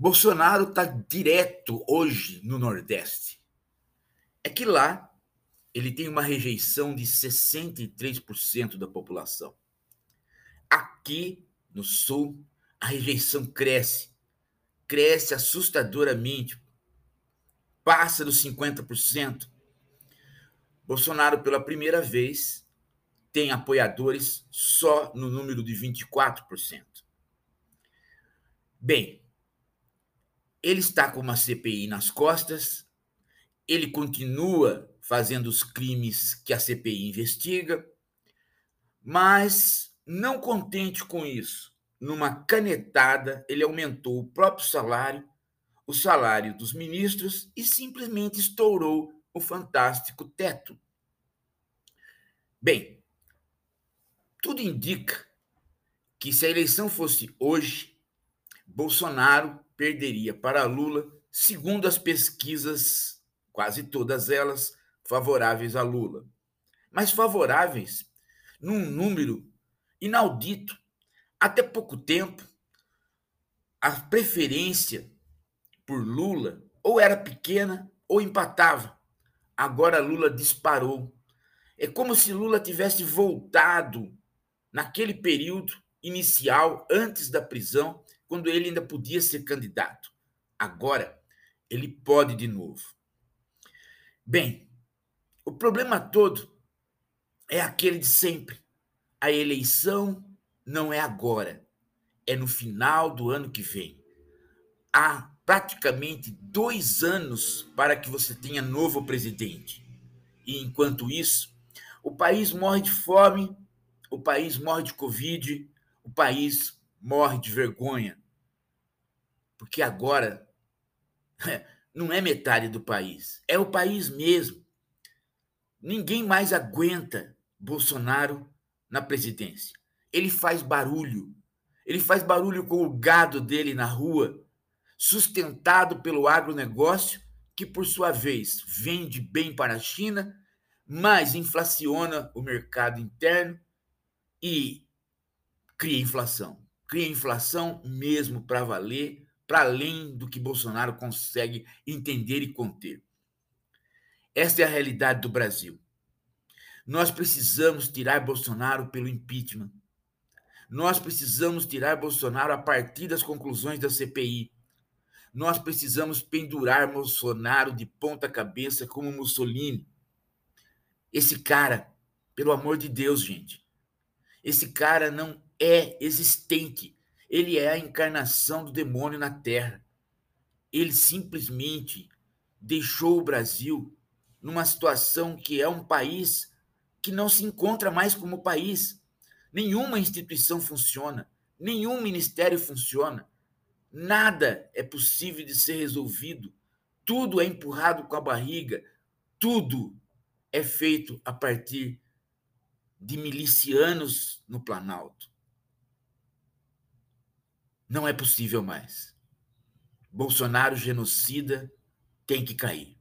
Bolsonaro está direto hoje no Nordeste. É que lá ele tem uma rejeição de 63% da população. Aqui no Sul, a rejeição cresce, cresce assustadoramente, passa dos 50%. Bolsonaro, pela primeira vez, tem apoiadores só no número de 24%. Bem, ele está com uma CPI nas costas, ele continua fazendo os crimes que a CPI investiga, mas não contente com isso, numa canetada, ele aumentou o próprio salário, o salário dos ministros e simplesmente estourou o fantástico teto. Bem, tudo indica que se a eleição fosse hoje, Bolsonaro perderia para Lula, segundo as pesquisas, quase todas elas favoráveis a Lula. Mas favoráveis num número inaudito. Até pouco tempo, a preferência por Lula ou era pequena ou empatava. Agora Lula disparou. É como se Lula tivesse voltado naquele período inicial, antes da prisão, quando ele ainda podia ser candidato. Agora, ele pode de novo. Bem, o problema todo é aquele de sempre. A eleição não é agora, é no final do ano que vem. Há praticamente dois anos para que você tenha novo presidente. E enquanto isso, o país morre de fome, o país morre de Covid, o país morre de vergonha. Porque agora não é metade do país, é o país mesmo. Ninguém mais aguenta Bolsonaro na presidência. Ele faz barulho. Ele faz barulho com o gado dele na rua, sustentado pelo agronegócio, que por sua vez vende bem para a China, mas inflaciona o mercado interno e cria inflação. Cria inflação mesmo para valer para além do que Bolsonaro consegue entender e conter. Esta é a realidade do Brasil. Nós precisamos tirar Bolsonaro pelo impeachment. Nós precisamos tirar Bolsonaro a partir das conclusões da CPI. Nós precisamos pendurar Bolsonaro de ponta cabeça como Mussolini. Esse cara, pelo amor de Deus, gente, esse cara não é existente. Ele é a encarnação do demônio na Terra. Ele simplesmente deixou o Brasil numa situação que é um país que não se encontra mais como país. Nenhuma instituição funciona, nenhum ministério funciona. Nada é possível de ser resolvido. Tudo é empurrado com a barriga. Tudo é feito a partir de milicianos no Planalto. Não é possível mais. Bolsonaro genocida tem que cair.